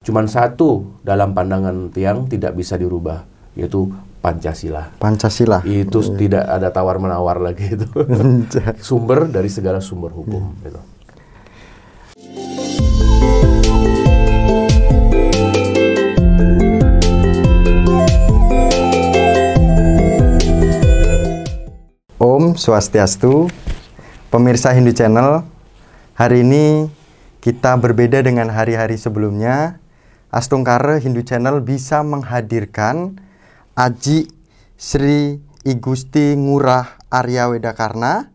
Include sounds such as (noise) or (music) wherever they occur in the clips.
Cuman satu dalam pandangan Tiang tidak bisa dirubah, yaitu Pancasila. Pancasila. Itu tidak ada tawar-menawar lagi itu. (laughs) sumber dari segala sumber hukum gitu. Om Swastiastu, pemirsa Hindu Channel. Hari ini kita berbeda dengan hari-hari sebelumnya. Astungkara Hindu Channel bisa menghadirkan Aji Sri Igusti Ngurah Arya Wedakarna,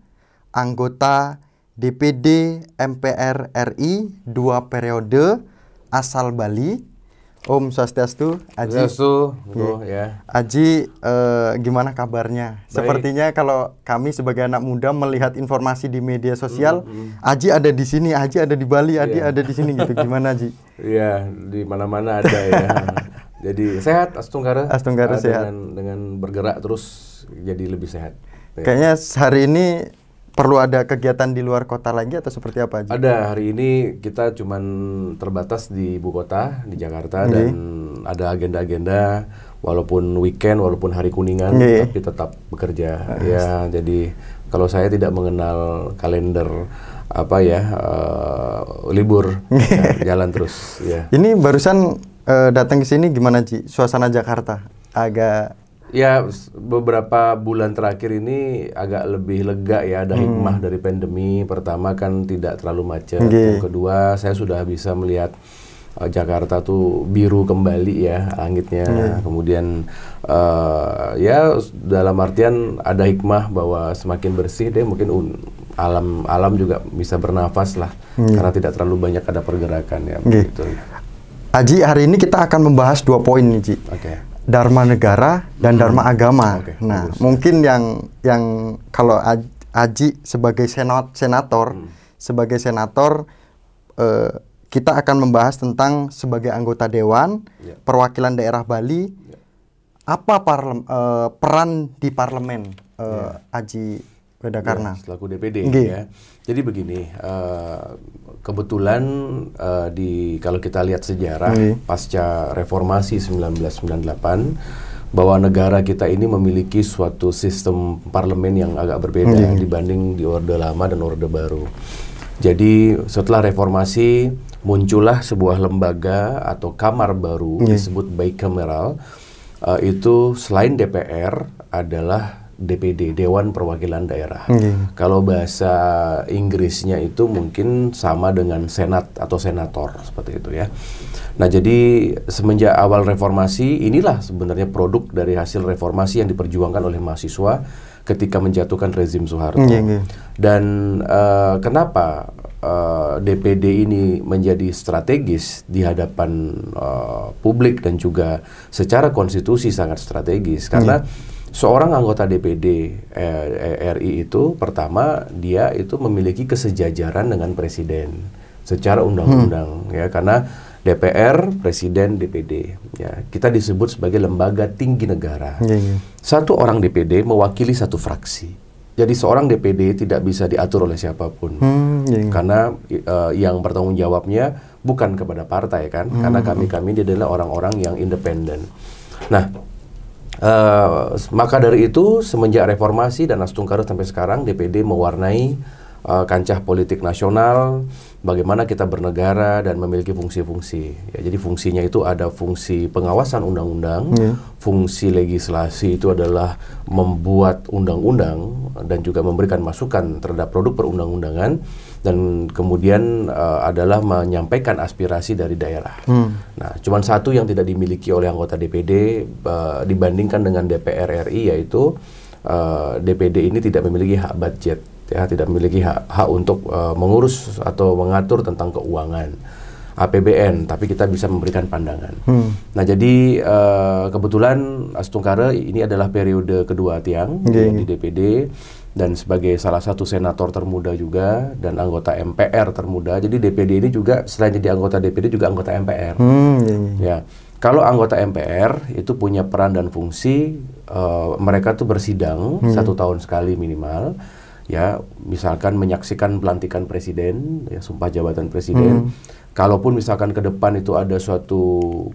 anggota DPD MPR RI dua periode asal Bali. Om Swastiastu, Aji. Swastiastu, betul ya. Aji, eh, gimana kabarnya? Baik. Sepertinya kalau kami sebagai anak muda melihat informasi di media sosial, Aji ada di sini, Aji ada di Bali, Aji Iya. ada di sini gitu. Gimana Aji? (laughs) Iya, di mana-mana ada ya. (laughs) jadi sehat Astunggara. Astunggara sehat. Dengan, dengan bergerak terus jadi lebih sehat. Ya. Kayaknya hari ini perlu ada kegiatan di luar kota lagi atau seperti apa Aji? Ada hari ini kita cuman terbatas di ibu kota di Jakarta dan ada agenda-agenda walaupun weekend walaupun hari kuningan Iya. tapi tetap bekerja ya jadi kalau saya tidak mengenal kalender apa ya eh, libur ya, jalan terus ya Ini barusan eh, datang ke sini gimana Ji? Suasana Jakarta agak Ya, beberapa bulan terakhir ini agak lebih lega ya, ada hikmah dari pandemi. Pertama kan tidak terlalu macet. Yang kedua, saya sudah bisa melihat uh, Jakarta tuh biru kembali ya langitnya. Kemudian uh, ya dalam artian ada hikmah bahwa semakin bersih deh mungkin un- alam alam juga bisa bernafas lah karena tidak terlalu banyak ada pergerakan ya Nggih. begitu. Aji hari ini kita akan membahas dua poin nih Ji. Oke. Dharma negara dan Dharma agama. Oke, nah, bagus. mungkin yang yang kalau Aj- Aji sebagai senat senator, Hmm. sebagai senator eh, kita akan membahas tentang sebagai anggota dewan Ya. perwakilan daerah Bali apa parlem- eh, peran di parlemen eh, Aji Wedakarna. Ya, selaku DPD ya. Jadi begini, eh, kebetulan eh, di kalau kita lihat sejarah pasca reformasi 1998 bahwa negara kita ini memiliki suatu sistem parlemen yang agak berbeda dibanding di Orde Lama dan Orde Baru. Jadi setelah reformasi muncullah sebuah lembaga atau kamar baru disebut bicameral. Eh, itu selain DPR adalah DPD Dewan Perwakilan Daerah. Nggih. Kalau bahasa Inggrisnya itu mungkin sama dengan senat atau senator seperti itu ya. Nah, jadi semenjak awal reformasi inilah sebenarnya produk dari hasil reformasi yang diperjuangkan oleh mahasiswa ketika menjatuhkan rezim Soeharto. Nggih. Dan eh, kenapa eh, DPD ini menjadi strategis di hadapan eh, publik dan juga secara konstitusi sangat strategis karena seorang anggota DPD eh, RI itu pertama dia itu memiliki kesejajaran dengan presiden secara undang-undang ya karena DPR, presiden, DPD ya kita disebut sebagai lembaga tinggi negara. Nggih, nggih. Satu orang DPD mewakili satu fraksi. Jadi seorang DPD tidak bisa diatur oleh siapa pun. Hmm, nggih, nggih. Karena eh, yang bertanggung jawabnya bukan kepada partai kan, karena kami-kami ini adalah orang-orang yang independen. Nah, eh, maka dari itu semenjak reformasi dan Astungkara sampai sekarang DPD mewarnai eh, kancah politik nasional, bagaimana kita bernegara dan memiliki fungsi-fungsi. Ya, jadi fungsinya itu ada fungsi pengawasan undang-undang, fungsi legislasi itu adalah membuat undang-undang dan juga memberikan masukan terhadap produk perundang-undangan dan kemudian eh, adalah menyampaikan aspirasi dari daerah. Nah, cuman satu yang tidak dimiliki oleh anggota DPD eh, dibandingkan dengan DPR RI yaitu eh, DPD ini tidak memiliki hak budget, ya, tidak memiliki hak, hak untuk eh, mengurus atau mengatur tentang keuangan. APBN, tapi kita bisa memberikan pandangan. Nah, jadi eh, kebetulan Astungkara ini adalah periode kedua Tiang di DPD dan sebagai salah satu senator termuda juga dan anggota MPR termuda. Jadi DPD ini juga selain jadi anggota DPD juga anggota MPR. Hmm, nggih, nggih. Ya, kalau anggota MPR itu punya peran dan fungsi, eh, mereka tuh bersidang satu tahun sekali minimal. Ya misalkan menyaksikan pelantikan presiden ya sumpah jabatan presiden. Kalaupun misalkan ke depan itu ada suatu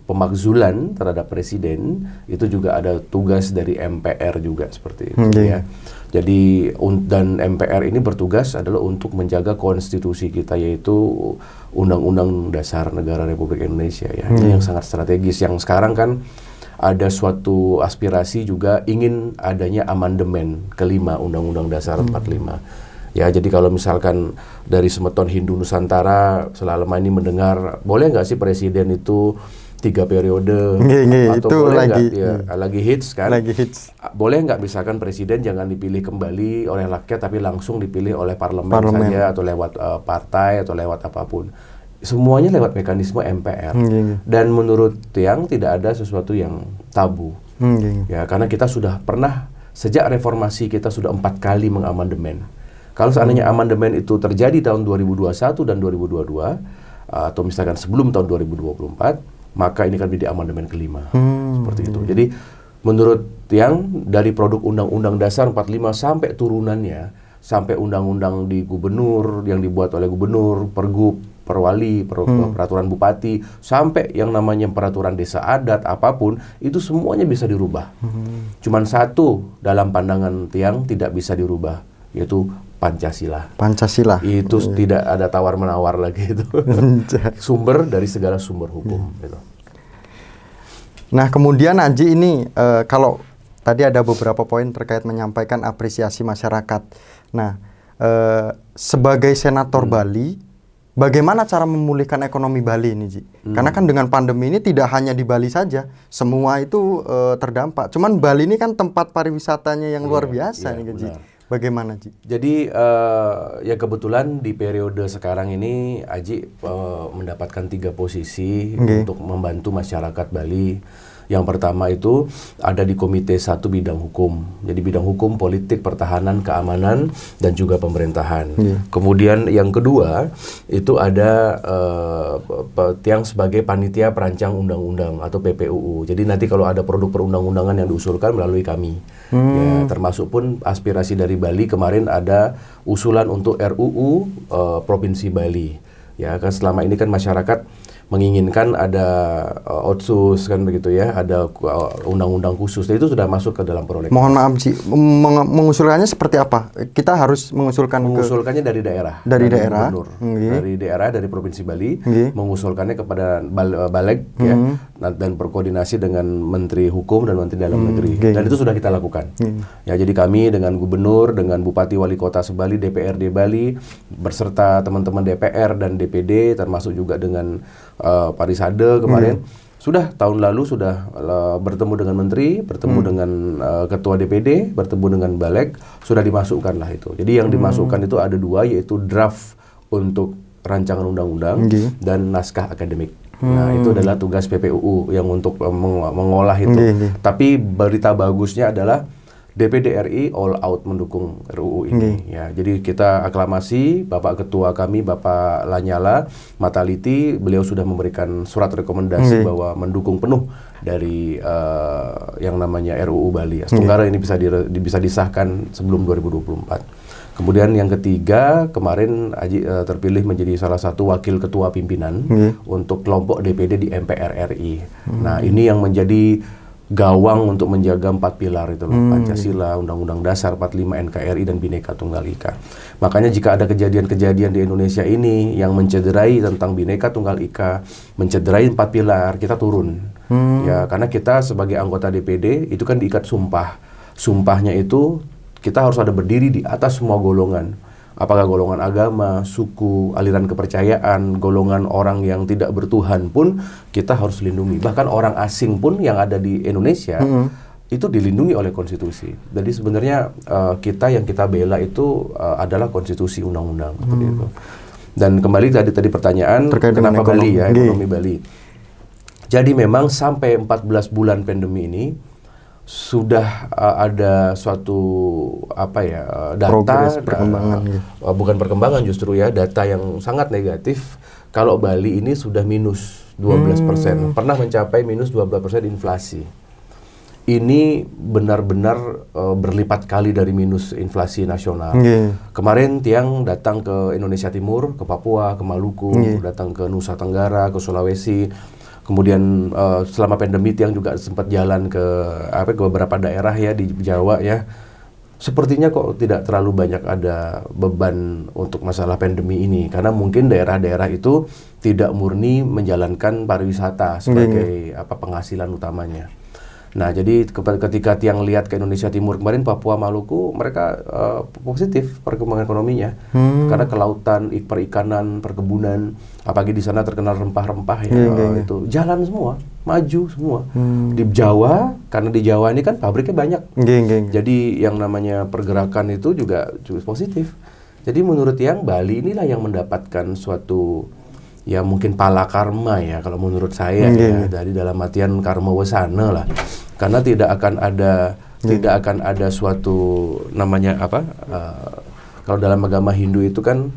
pemakzulan terhadap presiden itu juga ada tugas dari MPR juga seperti itu Hmm, iya. ya. Jadi dan MPR ini bertugas adalah untuk menjaga konstitusi kita yaitu Undang-Undang Dasar Negara Republik Indonesia ya. Ini yang sangat strategis. Yang sekarang kan ada suatu aspirasi juga ingin adanya amandemen kelima Undang-Undang Dasar 45. Ya, jadi kalau misalkan dari semeton Hindu Nusantara selama ini mendengar boleh nggak sih presiden itu tiga periode Nggih, nggih, atau itu boleh lagi- ya, lagi hits kan? Lagi hits. Boleh nggak misalkan presiden jangan dipilih kembali oleh rakyat tapi langsung dipilih oleh parlemen, Parlemen. saja atau lewat eh, partai atau lewat apa pun. Semuanya lewat mekanisme MPR. Hmm, iya, iya. Dan menurut Tiang tidak ada sesuatu yang tabu. Hmm, iya. Ya, karena kita sudah pernah sejak reformasi kita sudah empat kali mengamandemen. Kalau seandainya amandemen itu terjadi tahun 2021 dan 2022 atau misalkan sebelum tahun 2024, maka ini akan menjadi amandemen kelima. Hmm, Seperti itu. Jadi menurut Tiang dari produk Undang-Undang Dasar 45 sampai turunannya sampai undang-undang di gubernur yang dibuat oleh gubernur, pergub, perwali, per- peraturan bupati, sampai yang namanya peraturan desa adat apa pun itu semuanya bisa dirubah. Cuman satu dalam pandangan Tiang tidak bisa dirubah yaitu Pancasila. Pancasila. Itu tidak ada tawar menawar lagi itu. (laughs) sumber dari segala sumber hukum gitu. Nah, kemudian Aji ini eh, kalau tadi ada beberapa poin terkait menyampaikan apresiasi masyarakat. Nah, eh, sebagai senator Hmm. Bali, bagaimana cara memulihkan ekonomi Bali ini, Ji? Hmm. Karena kan dengan pandemi ini tidak hanya di Bali saja, semua itu eh, terdampak. Cuman Bali ini kan tempat pariwisatanya yang luar Iya, biasa iya, nih, Ji. benar. Bagaimana, Ji? Jadi eh, ya kebetulan di periode sekarang ini Aji eh, mendapatkan tiga posisi Oke. untuk membantu masyarakat Bali. Yang pertama itu ada di Komite Satu Bidang Hukum. Jadi bidang hukum, politik, pertahanan, keamanan, dan juga pemerintahan. Iya. Kemudian yang kedua itu ada eh, pe- pe- yang sebagai panitia perancang undang-undang atau PPUU. Jadi nanti kalau ada produk perundang-undangan yang diusulkan melalui kami, ya termasuk pun aspirasi dari Bali kemarin ada usulan untuk RUU eh, provinsi Bali. Ya kan selama ini kan masyarakat menginginkan ada eh, otsus kan begitu ya, ada eh, undang-undang khusus. Itu sudah masuk ke dalam prolegnas. Mohon maaf, Ji. Meng- mengusulkannya seperti apa? Kita harus mengusulkan ke mengusulkannya dari daerah Dari daerah, gubernur. dari daerah dari provinsi Bali mengusulkannya kepada bal- baleg ya dan, dan berkoordinasi dengan menteri hukum dan menteri dalam negeri nggih. dan itu sudah kita lakukan ya jadi kami dengan gubernur dengan bupati wali kota Sebali DPRD Bali berserta teman-teman DPR dan DPD termasuk juga dengan eh, Parisade kemarin sudah tahun lalu sudah eh, bertemu dengan menteri, bertemu dengan eh, ketua DPD, bertemu dengan Balek, sudah dimasukkan lah itu. Jadi yang dimasukkan itu ada dua yaitu draft untuk rancangan undang-undang Nggih. dan naskah akademik. Nah, itu adalah tugas PPUU yang untuk meng- mengolah itu. Nggih. Tapi berita bagusnya adalah DPD RI all out mendukung RUU ini ya. Jadi kita aklamasi Bapak Ketua kami Bapak Lanyala Mataliti, beliau sudah memberikan surat rekomendasi bahwa mendukung penuh dari eh, yang namanya RUU Bali. Setunggara ini bisa di- bisa disahkan sebelum 2024. Kemudian yang ketiga, kemarin Aji eh, terpilih menjadi salah satu wakil ketua pimpinan untuk kelompok DPD di MPR RI. Nah, ini yang menjadi gawang untuk menjaga empat pilar itu loh, Pancasila, Undang-Undang Dasar 45 NKRI dan Bhinneka Tunggal Ika. Makanya jika ada kejadian-kejadian di Indonesia ini yang mencederai tentang Bhinneka Tunggal Ika, mencederai empat pilar, kita turun. Ya, karena kita sebagai anggota DPD itu kan diikat sumpah. Sumpahnya itu kita harus ada berdiri di atas semua golongan. Apakah golongan agama, suku, aliran kepercayaan, golongan orang yang tidak bertuhan pun kita harus lindungi. Bahkan orang asing pun yang ada di Indonesia itu dilindungi oleh konstitusi. Jadi sebenarnya eh, kita yang kita bela itu eh, adalah konstitusi undang-undang seperti itu. Dan kembali tadi tadi pertanyaan Terkait kenapa Bali ya ekonomi. ekonomi Bali. Jadi memang sampai 14 bulan pandemi ini sudah uh, ada suatu apa ya uh, data Progres, uh, perkembangan, ya. uh, bukan perkembangan justru ya data yang sangat negatif kalau Bali ini sudah minus 12% Hmm. pernah mencapai minus 12% inflasi ini benar-benar uh, berlipat kali dari minus inflasi nasional. Nggih. Kemarin Tiang datang ke Indonesia Timur, ke Papua, ke Maluku, Nggih. datang ke Nusa Tenggara, ke Sulawesi. Kemudian uh, selama pandemi Tiang juga sempat jalan ke apa ke beberapa daerah ya di Jawa ya. Sepertinya kok tidak terlalu banyak ada beban untuk masalah pandemi ini karena mungkin daerah-daerah itu tidak murni menjalankan pariwisata sebagai apa penghasilan utamanya. Nah, jadi ke- ketika tiang lihat ke Indonesia Timur kemarin Papua Maluku mereka eh, positif perkembangan ekonominya Hmm. karena kelautan, ik- perikanan, perkebunan, apalagi di sana terkenal rempah-rempah ya eh, iya. itu jalan semua, maju semua. Hmm. Di Jawa karena di Jawa ini kan pabriknya banyak. Nggih. Jadi yang namanya pergerakan itu juga cukup positif. Jadi menurut yang Bali inilah yang mendapatkan suatu ya mungkin pala karma ya kalau menurut saya Iya, ya dari dalam artian karma wasana lah. Karena tidak akan ada tidak akan ada suatu namanya apa? eh, kalau dalam agama Hindu itu kan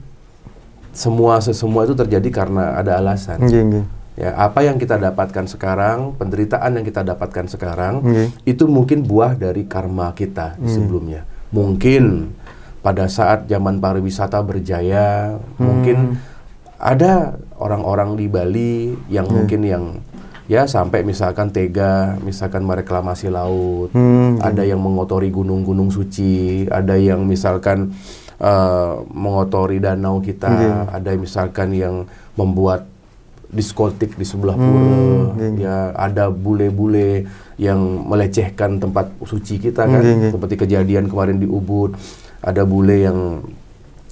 semua semua itu terjadi karena ada alasan. Nggih, nggih. Ya, apa yang kita dapatkan sekarang, penderitaan yang kita dapatkan sekarang, Nggih. itu mungkin buah dari karma kita sebelumnya. Mungkin pada saat zaman pariwisata berjaya, mungkin ada orang-orang di Bali yang mungkin yang ya sampai misalkan tega, misalkan mereklamasi laut, Hmm, ada yang mengotori gunung-gunung suci, ada yang misalkan eh, mengotori danau kita, ada yang misalkan yang membuat diskotik di sebelah pura, ya ada bule-bule yang melecehkan tempat suci kita kan, nggih. seperti kejadian kemarin di Ubud, ada bule yang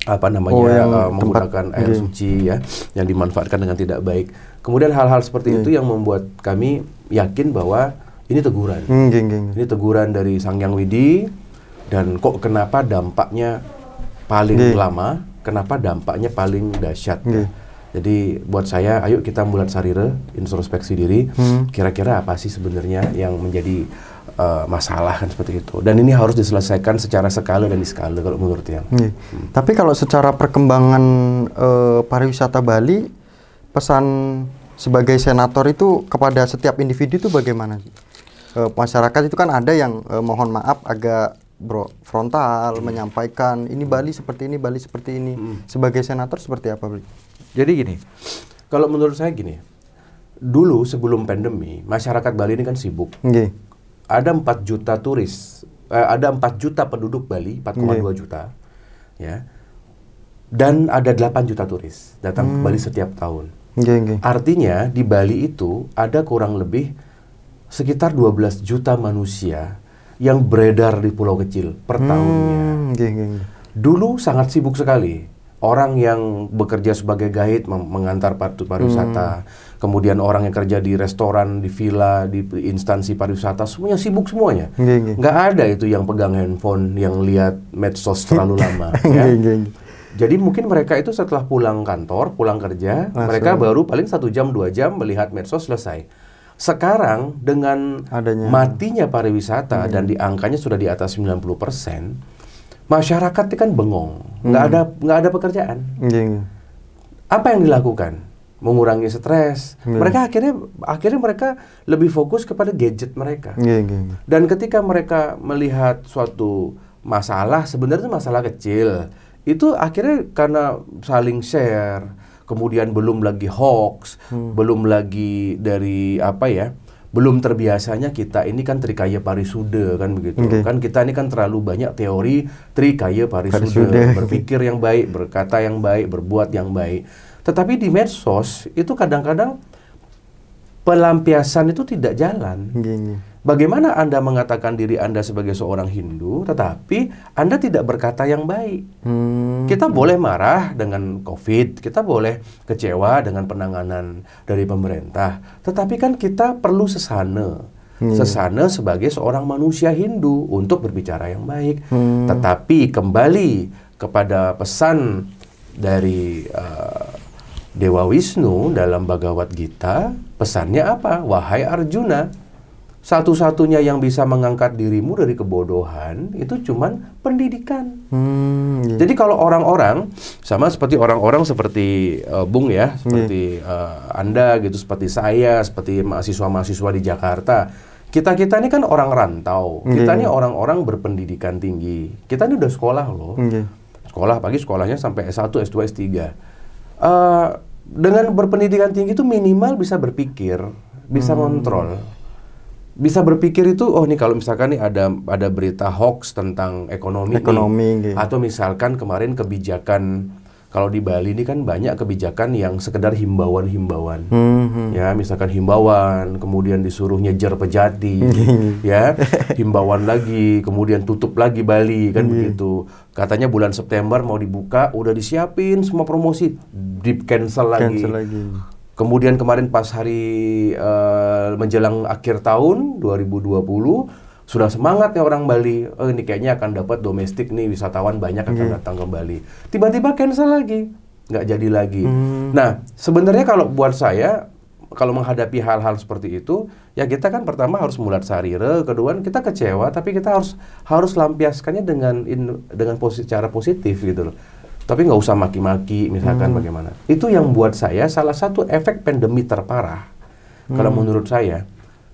apa namanya Oh, yang tempat- menggunakan air nggih. suci ya, yang dimanfaatkan dengan tidak baik. Kemudian hal-hal seperti itu yang membuat kami yakin bahwa ini teguran. Hmm, Nggih, nggih. nggih. Ini teguran dari Sang Yang Widi dan kok kenapa dampaknya paling lama, kenapa dampaknya paling dahsyat. Nggih. Jadi buat saya, ayo kita bulat sarire, introspeksi diri. Hmm. Kira-kira apa sih sebenarnya yang menjadi uh, masalah kan seperti itu. Dan ini harus diselesaikan secara skala dan diskala kalau menurut yang. Nggih. Tapi kalau secara perkembangan eh, pariwisata Bali, pesan sebagai senator itu kepada setiap individu itu bagaimana? sih? Eh, masyarakat itu kan ada yang eh, mohon maaf agak bro frontal menyampaikan ini Bali seperti ini, Bali seperti ini. Sebagai senator seperti apa, Bli? Jadi gini, kalau menurut saya gini, dulu sebelum pandemi, masyarakat Bali ini kan sibuk. Nggih. Ada 4 juta turis, eh, ada 4 juta penduduk Bali, 4,2 juta, ya, dan ada 8 juta turis datang ke Bali setiap tahun. Nggih, nggih. Artinya di Bali itu ada kurang lebih sekitar 12 juta manusia yang beredar di pulau kecil per tahunnya. Hmm, nggih, nggih, nggih. Dulu sangat sibuk sekali. Orang yang bekerja sebagai guide mengantar pariwisata, kemudian orang yang kerja di restoran, di villa, di instansi pariwisata, semuanya sibuk semuanya. Nggak ada itu yang pegang handphone, yang lihat medsos terlalu (laughs) lama. ya. Jadi mungkin mereka itu setelah pulang kantor, pulang kerja, Langsung. mereka baru paling satu jam dua jam melihat medsos selesai. Sekarang dengan Adanya. matinya pariwisata dan di angkanya sudah di atas 90 masyarakat itu kan bengong, nggak ada nggak ada pekerjaan. Nggih, nggih. Apa yang dilakukan? Mengurangi stres. Mereka akhirnya akhirnya mereka lebih fokus kepada gadget mereka. Nggih, nggih, nggih. Dan ketika mereka melihat suatu masalah, sebenarnya masalah kecil, itu akhirnya karena saling share, kemudian belum lagi hoax, belum lagi dari apa ya, belum terbiasanya kita ini kan trikaya parisude kan begitu, Oke. kan kita ini kan terlalu banyak teori trikaya parisude, Parisude. (laughs) berpikir yang baik, berkata yang baik, berbuat yang baik. Tetapi di medsos itu kadang-kadang pelampiasan itu tidak jalan. Nggih. Bagaimana Anda mengatakan diri Anda sebagai seorang Hindu, tetapi Anda tidak berkata yang baik? Hmm. Kita boleh marah dengan COVID, kita boleh kecewa dengan penanganan dari pemerintah, tetapi kan kita perlu sesana. Sesana sebagai seorang manusia Hindu untuk berbicara yang baik. Tetapi kembali kepada pesan dari uh, Dewa Wisnu dalam Bhagavad Gita, pesannya apa? Wahai Arjuna, satu-satunya yang bisa mengangkat dirimu dari kebodohan itu cuman pendidikan. Hmm, nggih. Jadi kalau orang-orang sama seperti orang-orang seperti eh, Bung ya, seperti eh, Anda gitu, seperti saya, seperti mahasiswa-mahasiswa di Jakarta kita kita ini kan orang rantau, Nggih. kita ini orang-orang berpendidikan tinggi, kita ini udah sekolah loh, sekolah pagi sekolahnya sampai S1, S2, S3. Eh, dengan berpendidikan tinggi itu minimal bisa berpikir, bisa kontrol, bisa berpikir itu oh nih kalau misalkan nih ada ada berita hoax tentang ekonomi, nih, Ekonomi, nggih. atau misalkan kemarin kebijakan kalau di Bali ini kan banyak kebijakan yang sekedar himbauan-himbauan. Hmm, hmm. Ya, misalkan himbauan, kemudian disuruh nyejer pejati, (laughs) ya, himbauan lagi, kemudian tutup lagi Bali, kan begitu. Katanya bulan September mau dibuka, udah disiapin semua promosi, di cancel lagi. Cancel lagi. Kemudian kemarin pas hari eh, menjelang akhir tahun 2020 sudah semangat nih orang Bali. Oh ini kayaknya akan dapat domestik nih wisatawan banyak akan datang ke Bali. Tiba-tiba cancel lagi, nggak jadi lagi. Nah sebenarnya kalau buat saya kalau menghadapi hal-hal seperti itu ya kita kan pertama harus mulat sarire, kedua kita kecewa tapi kita harus harus lampiaskannya dengan in- dengan posi- cara positif gitu loh. Tapi nggak usah maki-maki misalkan bagaimana. Itu yang buat saya salah satu efek pandemi terparah. Kalau menurut saya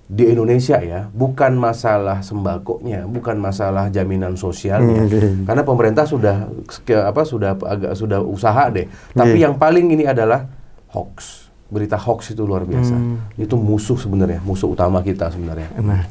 di Indonesia ya bukan masalah sembakonya, bukan masalah jaminan sosialnya. Hmm, Karena pemerintah sudah apa sudah agak sudah usaha deh. Tapi yang paling ini adalah hoax. Berita hoax itu luar biasa. Itu musuh sebenarnya, musuh utama kita sebenarnya. Nah,